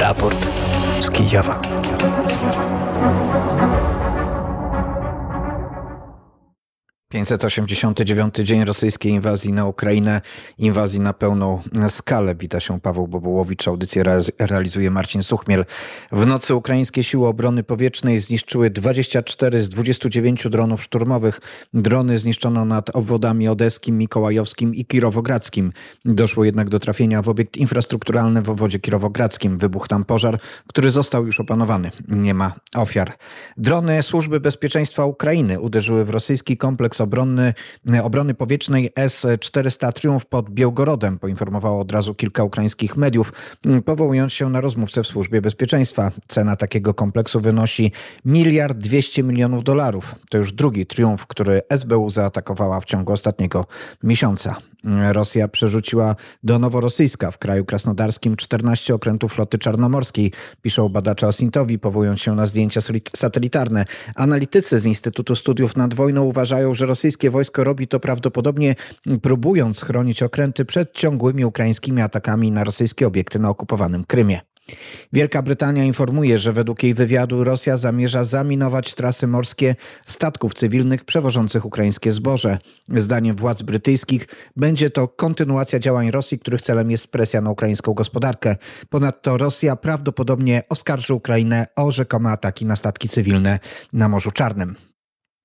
Raport z Kijowa. 589 dzień rosyjskiej inwazji na Ukrainę, inwazji na pełną skalę. Wita się Paweł Bobołowicz, audycję realizuje Marcin Suchmiel. W nocy ukraińskie siły obrony powietrznej zniszczyły 24 z 29 dronów szturmowych. Drony zniszczono nad obwodami odeskim, mikołajowskim i kirowogradzkim. Doszło jednak do trafienia w obiekt infrastrukturalny w obwodzie kirowogradzkim. Wybuchł tam pożar, który został już opanowany. Nie ma ofiar. Drony Służby Bezpieczeństwa Ukrainy uderzyły w rosyjski kompleks obronny, obrony powietrznej S-400 Triumf pod Białgorodem, poinformowało od razu kilka ukraińskich mediów, powołując się na rozmówcę w służbie bezpieczeństwa. Cena takiego kompleksu wynosi miliard dwieście milionów dolarów. To już drugi triumf, który SBU zaatakowała w ciągu ostatniego miesiąca. Rosja przerzuciła do Noworosyjska w kraju krasnodarskim 14 okrętów floty czarnomorskiej, piszą badacze Osintowi, powołując się na zdjęcia satelitarne. Analitycy z Instytutu Studiów nad Wojną uważają, że rosyjskie wojsko robi to prawdopodobnie próbując chronić okręty przed ciągłymi ukraińskimi atakami na rosyjskie obiekty na okupowanym Krymie. Wielka Brytania informuje, że według jej wywiadu Rosja zamierza zaminować trasy morskie statków cywilnych przewożących ukraińskie zboże. Zdaniem władz brytyjskich będzie to kontynuacja działań Rosji, których celem jest presja na ukraińską gospodarkę. Ponadto Rosja prawdopodobnie oskarży Ukrainę o rzekome ataki na statki cywilne na Morzu Czarnym.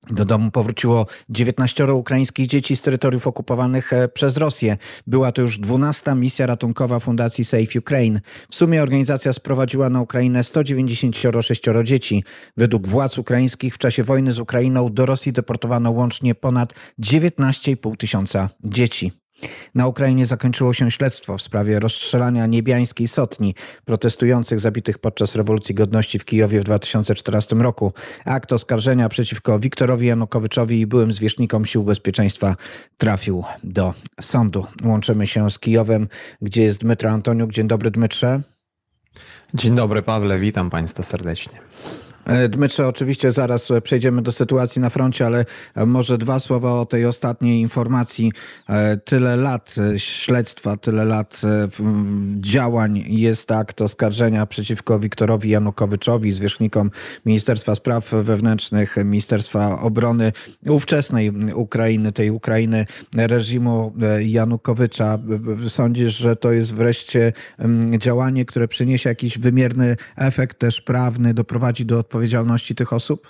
Do domu powróciło 19 ukraińskich dzieci z terytoriów okupowanych e, przez Rosję. Była to już 12 misja ratunkowa Fundacji Save Ukraine. W sumie organizacja sprowadziła na Ukrainę 196 dzieci. Według władz ukraińskich w czasie wojny z Ukrainą do Rosji deportowano łącznie ponad 19,5 tysiąca dzieci. Na Ukrainie zakończyło się śledztwo w sprawie rozstrzelania niebiańskiej sotni protestujących zabitych podczas rewolucji godności w Kijowie w 2014 roku. Akt oskarżenia przeciwko Wiktorowi Janukowyczowi i byłym zwierzchnikom sił bezpieczeństwa trafił do sądu. Łączymy się z Kijowem, gdzie jest Dmytro Antoniuk. Dzień dobry Dmytrze. Dzień dobry Pawle, witam Państwa serdecznie. E, Dmytrze, oczywiście zaraz przejdziemy do sytuacji na froncie, ale może dwa słowa o tej ostatniej informacji. E, tyle lat śledztwa, tyle lat e, działań jest akt oskarżenia przeciwko Wiktorowi Janukowyczowi, zwierzchnikom Ministerstwa Spraw Wewnętrznych, Ministerstwa Obrony ówczesnej Ukrainy, tej Ukrainy reżimu Janukowycza. Sądzisz, że to jest wreszcie działanie, które przyniesie jakiś wymierny efekt też prawny, doprowadzi do odpowiedzialności odpowiedzialności tych osób?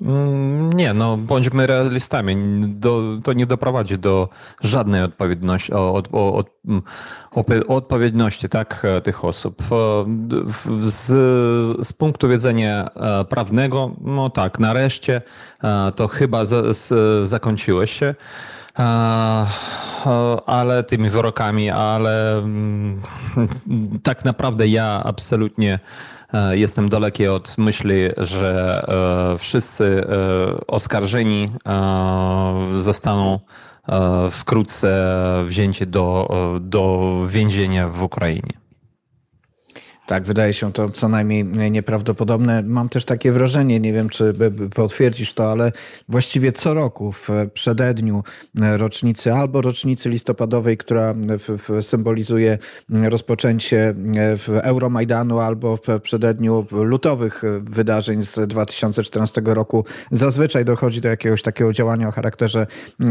Mm, nie, no bądźmy realistami. Do, to nie doprowadzi do żadnej odpowiedności, od, od, mm, odpowiedności tak, tych osób. Z, z punktu widzenia e, prawnego, no tak, nareszcie e, to chyba z, z, zakończyło się e, ale tymi wyrokami, ale mm, tak naprawdę ja absolutnie E, jestem daleki od myśli, że e, wszyscy e, oskarżeni zostaną wkrótce wzięci do, do więzienia w Ukrainie. Tak, wydaje się to co najmniej nieprawdopodobne. Mam też takie wrażenie, nie wiem czy potwierdzisz to, ale właściwie co roku w przededniu rocznicy albo rocznicy listopadowej, która symbolizuje rozpoczęcie Euromajdanu, albo w przededniu lutowych wydarzeń z 2014 roku, zazwyczaj dochodzi do jakiegoś takiego działania o charakterze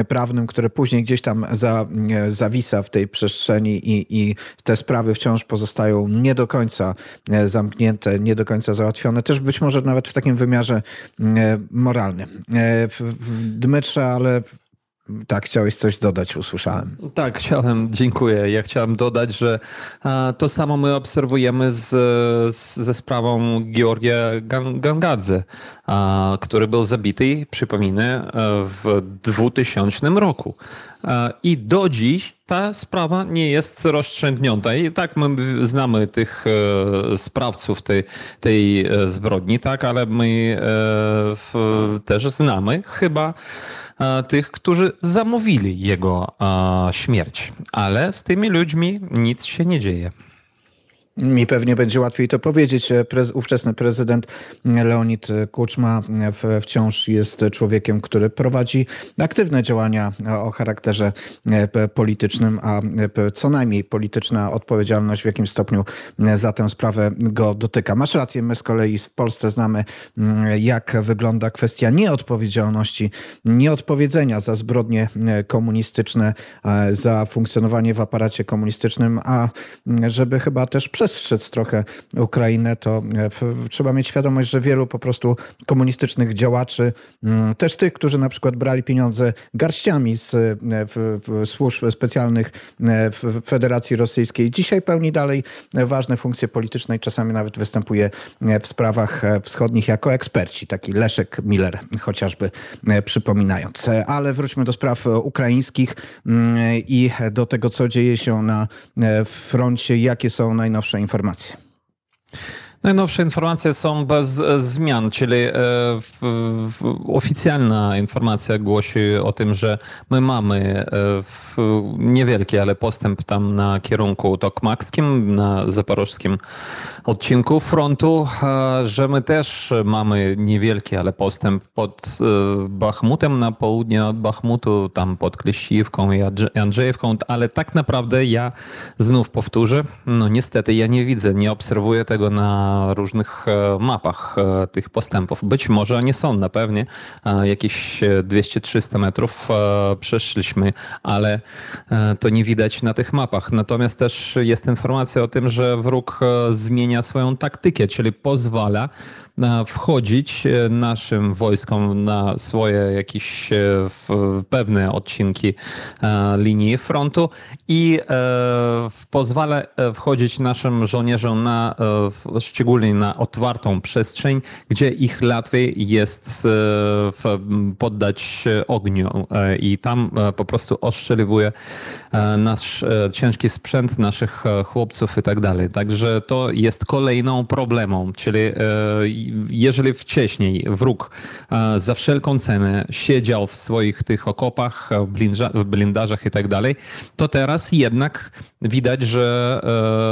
prawnym, które później gdzieś tam za, zawisa w tej przestrzeni i, i te sprawy wciąż pozostają nie do końca E, zamknięte, nie do końca załatwione, też być może nawet w takim wymiarze e, moralnym. E, Dmytrze, ale tak, chciałeś coś dodać, usłyszałem. Tak, chciałem, dziękuję. Ja chciałem dodać, że to samo my obserwujemy z, z, ze sprawą Georgia Gangadze, który był zabity, przypominę, w 2000 roku. I do dziś ta sprawa nie jest rozstrzygnięta. I tak my znamy tych e, sprawców tej, tej e, zbrodni, tak, ale my e, też znamy chyba tych, którzy zamówili jego śmierć. Ale z tymi ludźmi nic się nie dzieje. Mi pewnie będzie łatwiej to powiedzieć. Prez, ówczesny prezydent Leonid Kuczma wciąż jest człowiekiem, który prowadzi aktywne działania o charakterze politycznym, a co najmniej polityczna odpowiedzialność w jakim stopniu za tę sprawę go dotyka. Masz rację, my z kolei w Polsce znamy, jak wygląda kwestia nieodpowiedzialności, nieodpowiedzenia za zbrodnie komunistyczne, za funkcjonowanie w aparacie komunistycznym, a żeby chyba też przestrzec trochę Ukrainę, to e, trzeba mieć świadomość, że wielu po prostu komunistycznych działaczy, mm, też tych, którzy na przykład brali pieniądze garściami z e, służb specjalnych e, w Federacji Rosyjskiej, dzisiaj pełni dalej ważne funkcje polityczne i czasami nawet występuje w sprawach wschodnich jako eksperci, taki Leszek Miller chociażby przypominając. Ale wróćmy do spraw ukraińskich mm, i do tego, co dzieje się na froncie, jakie są najnowsze informacje. Najnowsze informacje są bez e, zmian, czyli e, w, w, oficjalna informacja głosi o tym, że my mamy e, niewielki, ale postęp tam na kierunku tokmakskim, na zaporożskim odcinku frontu, że my też mamy niewielki, ale postęp pod Bachmutem na południe od Bachmutu, tam pod Kleściwką i Andrzejewką, ale tak naprawdę ja znów powtórzę, no niestety ja nie widzę, nie obserwuję tego na różnych e, mapach e, tych postępów. Być może nie są na pewnie, e, jakieś 200-300 metrów przeszliśmy, ale to nie widać na tych mapach. Natomiast też jest informacja o tym, że wróg zmienia swoją taktykę, czyli pozwala wchodzić e, naszym wojskom na swoje jakieś e, pewne odcinki e, linii frontu i pozwala wchodzić naszym żołnierzom na, szczególnie na otwartą przestrzeń, gdzie ich łatwiej jest poddać ogniu i tam po prostu ostrzeliwuje nasz ciężki sprzęt naszych chłopców i tak dalej. Także to jest kolejną problemą, czyli jeżeli wcześniej wróg e, za wszelką cenę siedział w swoich tych okopach, w blindażach i tak dalej, to teraz jednak widać, że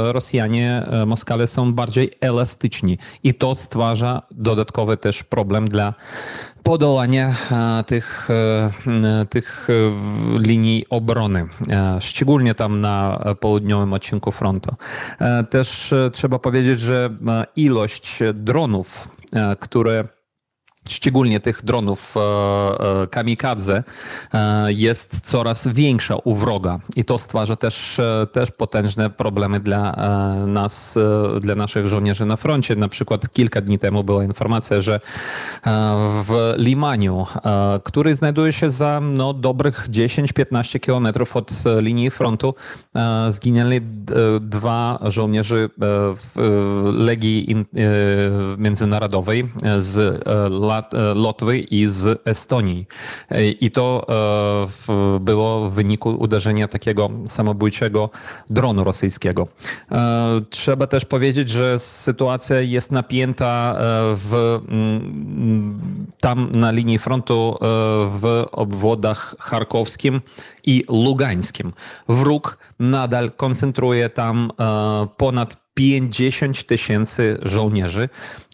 e, Rosjanie, e, Moskale są bardziej elastyczni. I to stwarza dodatkowy też problem dla podołania tych, tych linii obrony, szczególnie tam na południowym odcinku frontu. Też trzeba powiedzieć, że ilość dronów E, które szczególnie tych dronów e, e, kamikadze, e, jest coraz większa u wroga i to stwarza też, też potężne problemy dla nas, dla naszych żołnierzy na froncie. Na przykład kilka dni temu była informacja, że w Limaniu, który znajduje się za no, dobrych 10-15 kilometrów od linii frontu, zginęli dwa żołnierzy Legii Międzynarodowej z E, Lotwy i z Estonii. E, I to e, było w wyniku uderzenia takiego samobójczego dronu rosyjskiego. Trzeba też powiedzieć, że sytuacja jest napięta w, mm, tam na linii frontu w obwodach charkowskim i lugańskim. Wróg nadal koncentruje tam ponad 50 tysięcy żołnierzy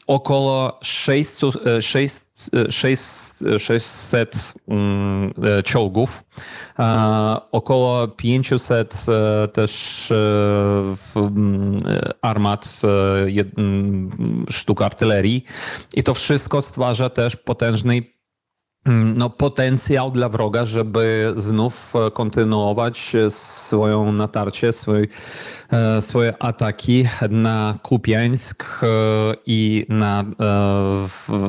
około 600, 600 mm, e, czołgów, około 500 e, też e, mm, armat, mm, sztuk artylerii. I to wszystko stwarza też potężny no, potencjał dla wroga, żeby znów e, kontynuować e, swoją natarcie, swój, e, swoje ataki na Kupiańsk i na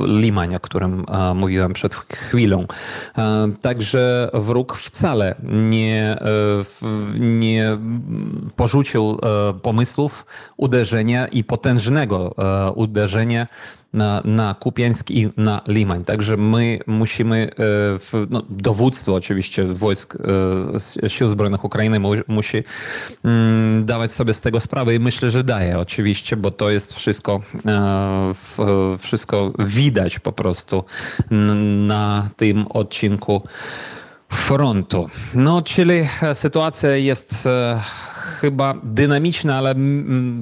Limań, o którym mówiłem przed chwilą. Także wróg wcale nie, nie porzucił pomysłów uderzenia i potężnego uderzenia na, na Kupiańsk i na Limań. Także my musimy, e, w, no, dowództwo oczywiście wojsk e, Sił Zbrojnych Ukrainy mu, musi mm, dawać sobie z tego sprawę i myślę, że daje oczywiście, bo to jest wszystko, e, wszystko widać po prostu na tym odcinku frontu. No, czyli sytuacja jest chyba dynamiczna, ale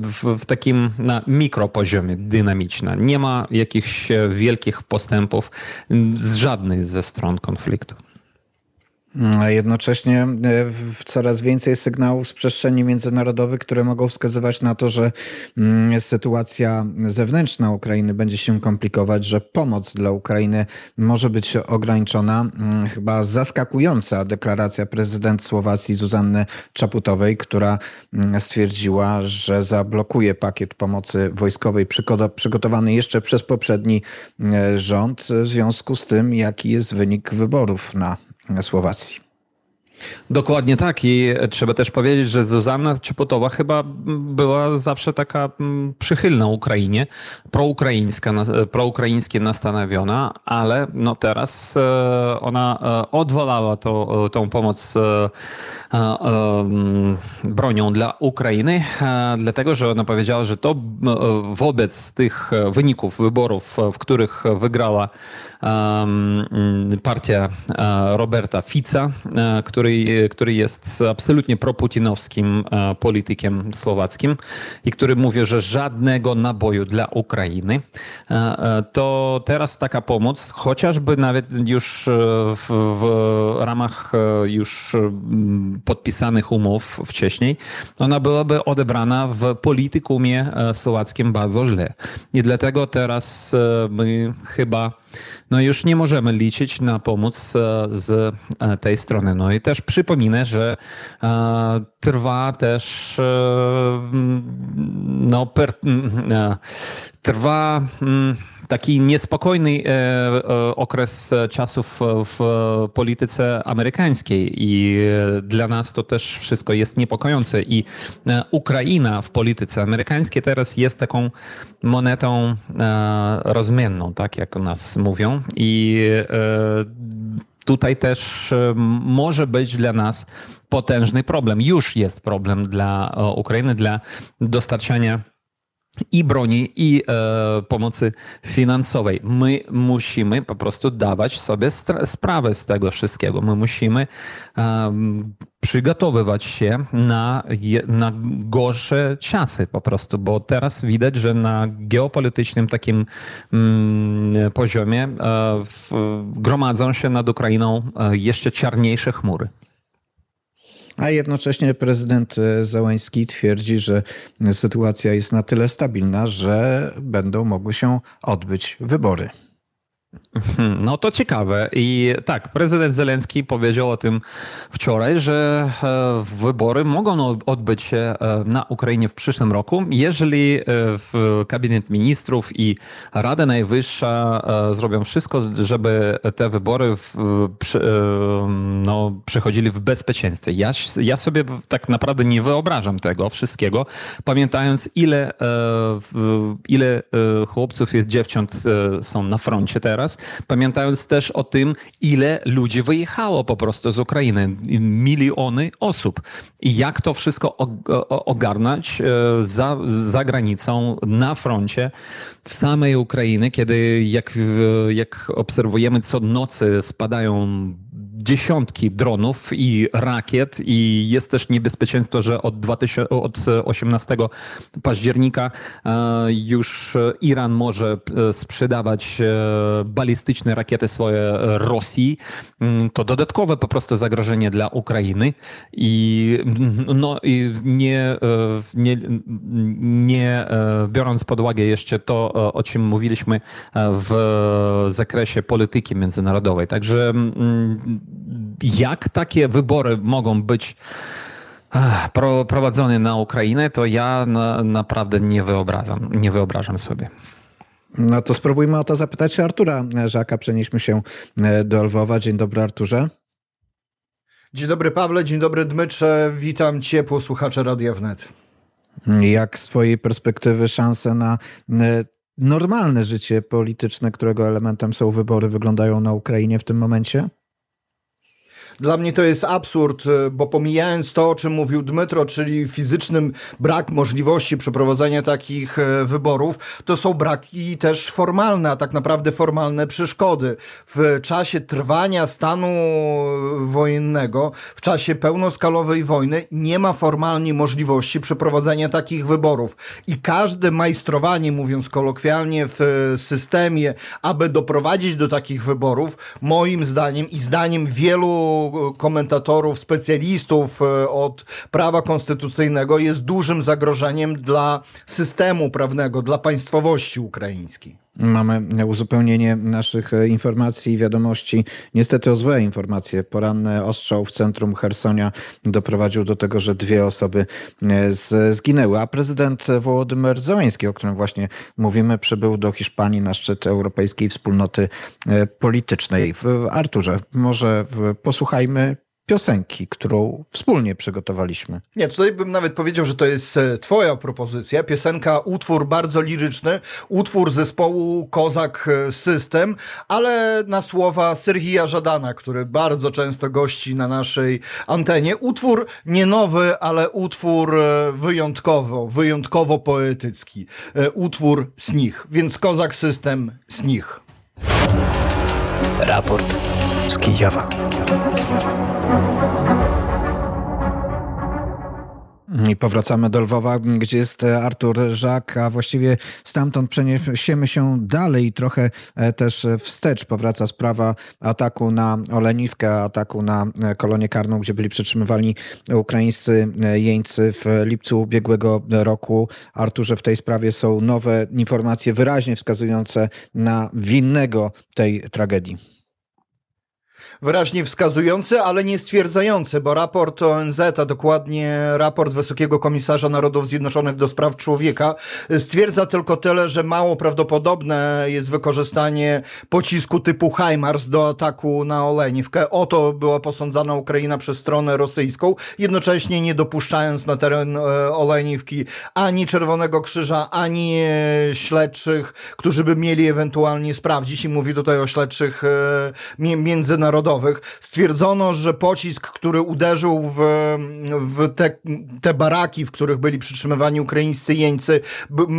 w, w takim na mikropoziomie dynamiczna. Nie ma jakichś wielkich postępów z żadnej ze stron konfliktu. A jednocześnie e, coraz więcej sygnałów z przestrzeni międzynarodowej, które mogą wskazywać na to, że mm, sytuacja zewnętrzna Ukrainy będzie się komplikować, że pomoc dla Ukrainy może być ograniczona. Mm, chyba zaskakująca deklaracja prezydent Słowacji Zuzanny Czaputowej, która mm, stwierdziła, że zablokuje pakiet pomocy wojskowej przygotowany jeszcze przez poprzedni e, rząd w związku z tym, jaki jest wynik wyborów na Słowacji. Dokładnie tak i trzeba też powiedzieć, że Zuzanna Czepotowa chyba była zawsze taka mm, przychylna Ukrainie, proukraińska, proukraińskie nastanowiona, ale no teraz e, ona e, odwolała to, tą pomoc e, bronią dla Ukrainy, dlatego że ona powiedziała, że to wobec tych wyników wyborów, w których wygrała partia Roberta Fica, który, który jest absolutnie proputinowskim politykiem słowackim i który mówi, że żadnego naboju dla Ukrainy, to teraz taka pomoc, chociażby nawet już w, w ramach już podpisanych umów wcześniej, ona byłaby odebrana w politykumie e, słowackim bardzo źle. I dlatego teraz e, my chyba no już nie możemy liczyć na pomoc e, z tej strony. No i też przypominę, że trwa też no, per, trwa taki niespokojny e, e, okres czasów w polityce amerykańskiej. I dla nas to też wszystko jest niepokojące. I e, Ukraina w polityce amerykańskiej teraz jest taką monetą rozmienną, tak jak nas mówią. I tutaj też może być dla nas potężny problem. Już jest problem dla Ukrainy, dla dostarczania i broni, i e, pomocy finansowej. My musimy po prostu dawać sobie sprawę z tego wszystkiego. My musimy e, przygotowywać się na, na gorsze czasy po prostu, bo teraz widać, że na geopolitycznym takim mm, poziomie e, w, gromadzą się nad Ukrainą e, jeszcze czarniejsze chmury. A jednocześnie prezydent e, Załański twierdzi, że sytuacja jest na tyle stabilna, że będą mogły się odbyć wybory. No to ciekawe. I tak, prezydent Zelenski powiedział o tym wczoraj, że e, wybory mogą odbyć się e, na Ukrainie w przyszłym roku, jeżeli e, kabinet ministrów i Rada Najwyższa zrobią wszystko, żeby te wybory w, no, przechodzili w bezpieczeństwie. Ja, ja sobie tak naprawdę nie wyobrażam tego wszystkiego, pamiętając ile, ile chłopców i dziewcząt są na froncie teraz pamiętając też o tym, ile ludzi wyjechało po prostu z Ukrainy. Miliony osób. I jak to wszystko ogarnąć e, za, za granicą, na froncie, w samej Ukrainy, kiedy jak, jak obserwujemy co nocy spadają dziesiątki dronów i rakiet i jest też niebezpieczeństwo, że od, 2000, od 18 października e, już Iran może e, sprzedawać e, balistyczne rakiety swoje Rosji. Mm, to dodatkowe po prostu zagrożenie dla Ukrainy i, no, i nie, nie, nie biorąc pod uwagę jeszcze to, o czym mówiliśmy w zakresie polityki międzynarodowej. Także mm, jak takie wybory mogą być prowadzone na Ukrainę, to ja na, naprawdę nie wyobrażam, nie wyobrażam sobie. No to spróbujmy o to zapytać Artura Żaka. Przenieśmy się e, do Lwowa. Dzień dobry, Arturze. Dzień dobry, Pawle. Dzień dobry, Dmytrze. Witam ciepło słuchacze Radia Wnet. Jak z twojej perspektywy szanse na e, normalne życie polityczne, którego elementem są wybory, wyglądają na Ukrainie w tym momencie? Dla mnie to jest absurd, e, bo pomijając to, o czym mówił Dmytro, czyli fizycznym brak możliwości przeprowadzenia takich e, wyborów, to są braki też formalne, a tak naprawdę formalne przeszkody. W czasie trwania stanu wojennego, w czasie pełnoskalowej wojny nie ma formalnie możliwości przeprowadzenia takich wyborów. I każde majstrowanie, mówiąc kolokwialnie, w systemie, aby doprowadzić do takich wyborów, moim zdaniem i zdaniem wielu komentatorów, specjalistów e, od prawa konstytucyjnego jest dużym zagrożeniem dla systemu prawnego, dla państwowości ukraińskiej. Mamy uzupełnienie naszych e, informacji i wiadomości. Niestety o złe informacje. Poranny ostrzał w centrum Hersonia doprowadził do tego, że dwie osoby e, zginęły. A prezydent Wołodymyr Zełański, o którym właśnie mówimy, przybył do Hiszpanii na szczyt Europejskiej Wspólnoty e, Politycznej. Arturze, może posłuchajmy piosenki, którą wspólnie przygotowaliśmy. Nie, tutaj bym nawet powiedział, że to jest e, twoja propozycja. Piosenka, utwór bardzo liryczny, utwór zespołu Kozak e, System, ale na słowa Serhija Żadana, który bardzo często gości na naszej antenie. Utwór nie nowy, ale utwór e, wyjątkowo, wyjątkowo poetycki. Utwór Snich, więc Kozak System Snich. Raport z Kijowa. I powracamy do Lwowa, gdzie jest Artur Żak, a właściwie stamtąd przeniesiemy się dalej i trochę e, też wstecz. Powraca sprawa ataku na Oleniwkę, ataku na e, kolonię karną, gdzie byli przetrzymywani ukraińscy e, jeńcy w lipcu ubiegłego roku. Arturze, w tej sprawie są nowe informacje wyraźnie wskazujące na winnego tej tragedii wyraźnie wskazujące, ale nie stwierdzające, bo raport ONZ, a dokładnie raport Wysokiego Komisarza Narodów Zjednoczonych do Spraw Człowieka, stwierdza tylko tyle, że mało prawdopodobne jest wykorzystanie pocisku typu HIMARS do ataku na Oleniwkę. O to była posądzana Ukraina przez stronę rosyjską, jednocześnie nie dopuszczając na teren e, Oleniwki ani Czerwonego Krzyża, ani e, śledczych, którzy by mieli ewentualnie sprawdzić, i mówi tutaj o śledczych e, stwierdzono, że pocisk, który uderzył w, w te, te baraki, w których byli przytrzymywani ukraińscy jeńcy,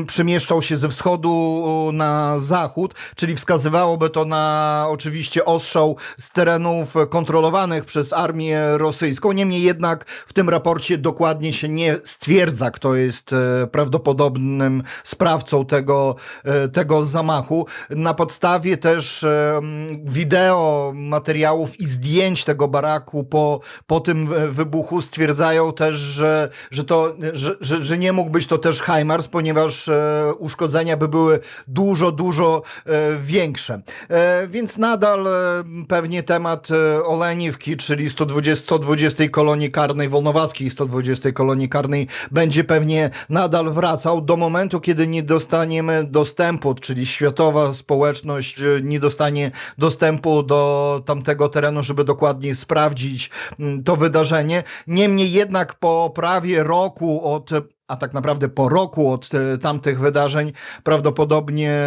przemieszczał się ze wschodu na zachód, czyli wskazywałoby to na oczywiście ostrzał z terenów kontrolowanych przez armię rosyjską. Niemniej jednak w tym raporcie dokładnie się nie stwierdza, kto jest e, prawdopodobnym sprawcą tego, e, tego zamachu. Na podstawie też e, wideo materiału materiałów i zdjęć tego baraku po, po tym wybuchu stwierdzają też, że, że, to, że, że, że nie mógł być to też HIMARS, ponieważ e, uszkodzenia by były dużo, dużo e, większe. E, więc nadal e, pewnie temat e, Oleniwki, czyli 120, 120 kolonii karnej, wolnowackiej 120 kolonii karnej będzie pewnie nadal wracał do momentu, kiedy nie dostaniemy dostępu, czyli światowa społeczność e, nie dostanie dostępu do tamtego terenu, żeby dokładnie sprawdzić mm, to wydarzenie. Niemniej jednak po prawie roku od a tak naprawdę po roku od e, tamtych wydarzeń prawdopodobnie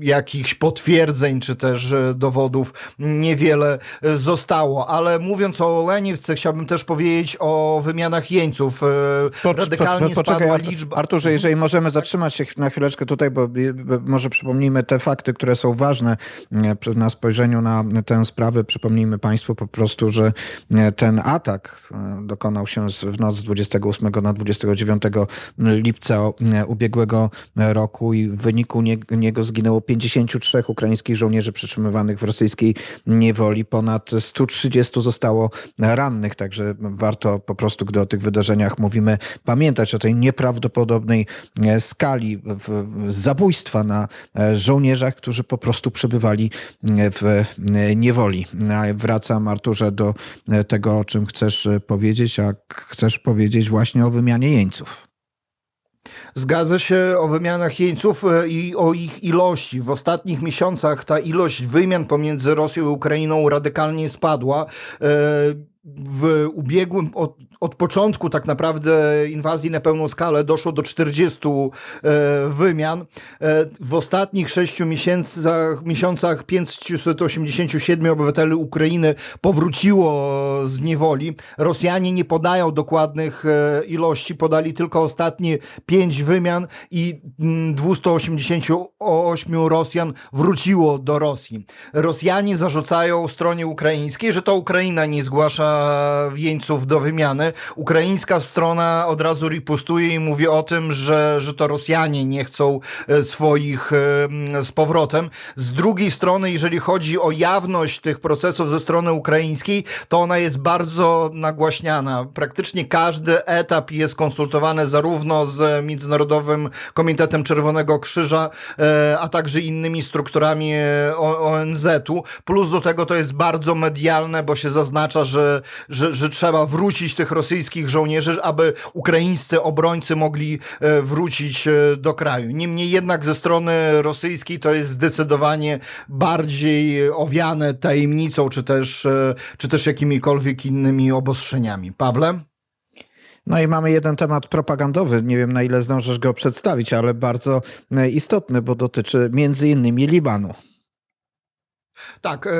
jakichś potwierdzeń czy też e, dowodów niewiele e, zostało. Ale mówiąc o Leniwce, chciałbym też powiedzieć o wymianach jeńców. Radykalnie po, po, poczekaj, spadła liczba... Arturze, jeżeli możemy zatrzymać się na chwileczkę tutaj, bo może przypomnijmy te fakty, które są ważne na spojrzeniu na tę sprawę. Przypomnijmy Państwu po prostu, że ten atak dokonał się w noc z 28 na 29 lipca ubiegłego roku i w wyniku niego zginęło 53 ukraińskich żołnierzy przetrzymywanych w rosyjskiej niewoli. Ponad 130 zostało rannych, także warto po prostu, gdy o tych wydarzeniach mówimy, pamiętać o tej nieprawdopodobnej skali zabójstwa na żołnierzach, którzy po prostu przebywali w niewoli. Wracam, Arturze, do tego, o czym chcesz powiedzieć, a chcesz powiedzieć właśnie o wymianie jeńców. Zgadza się o wymianach jeńców e, i o ich ilości. W ostatnich miesiącach ta ilość wymian pomiędzy Rosją i Ukrainą radykalnie spadła. W ubiegłym, od, od, początku tak naprawdę inwazji na pełną skalę doszło do 40 e, wymian. E, w ostatnich 6 miesiącach, miesiącach 587 obywateli Ukrainy powróciło z niewoli. Rosjanie nie podają dokładnych e, ilości, podali tylko ostatnie 5 wymian i 288 mm, Rosjan wróciło do Rosji. Rosjanie zarzucają stronie ukraińskiej, że to Ukraina nie zgłasza jeńców do wymiany. Ukraińska strona od razu ripostuje i mówi o tym, że, że to Rosjanie nie chcą e, swoich e, z powrotem. Z drugiej strony, jeżeli chodzi o jawność tych procesów ze strony ukraińskiej, to ona jest bardzo nagłaśniana. Praktycznie każdy etap jest konsultowany zarówno z Międzynarodowym Komitetem Czerwonego Krzyża, e, a także innymi strukturami ONZ-u. Plus do tego to jest bardzo medialne, bo się zaznacza, że że, że trzeba wrócić tych rosyjskich żołnierzy, aby ukraińscy obrońcy mogli e, wrócić e, do kraju. Niemniej jednak ze strony rosyjskiej to jest zdecydowanie bardziej owiane tajemnicą, czy też, e, czy też jakimikolwiek innymi obostrzeniami. Pawle? No i mamy jeden temat propagandowy. Nie wiem, na ile zdążysz go przedstawić, ale bardzo istotny, bo dotyczy między innymi Libanu. Tak, e,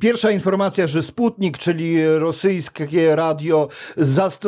pierwsza informacja, że Sputnik, czyli rosyjskie radio,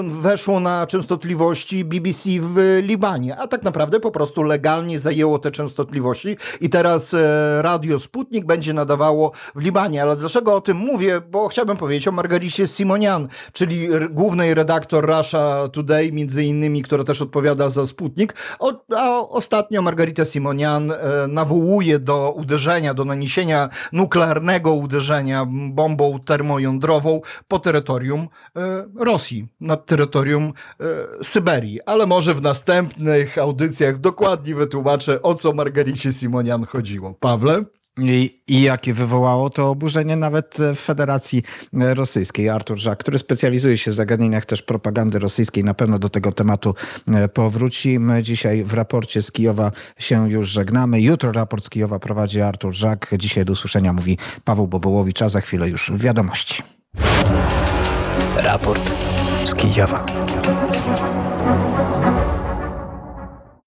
weszło na częstotliwości BBC w Libanie, a tak naprawdę po prostu legalnie zajęło te częstotliwości i teraz e, radio Sputnik będzie nadawało w Libanie. Ale dlaczego o tym mówię? Bo chciałbym powiedzieć o Margaricie Simonian, czyli głównej redaktor Russia Today, między innymi, która też odpowiada za Sputnik. O, a ostatnio Margarita Simonian e, nawołuje do uderzenia, do naniesienia nuklearnego nuklearnego uderzenia bombą termojądrową po terytorium e, Rosji, nad terytorium e, Syberii. Ale może w następnych audycjach dokładnie wytłumaczę, o co Margaricie Simonian chodziło. Pawle? I, I jakie wywołało to oburzenie nawet w Federacji Rosyjskiej. Artur Żak, który specjalizuje się w zagadnieniach też propagandy rosyjskiej, na pewno do tego tematu e, powróci. My dzisiaj w raporcie z Kijowa się już żegnamy. Jutro raport z Kijowa prowadzi Artur Żak. Dzisiaj do usłyszenia mówi Paweł Bobołowicz, a za chwilę już wiadomości. Raport z Kijowa.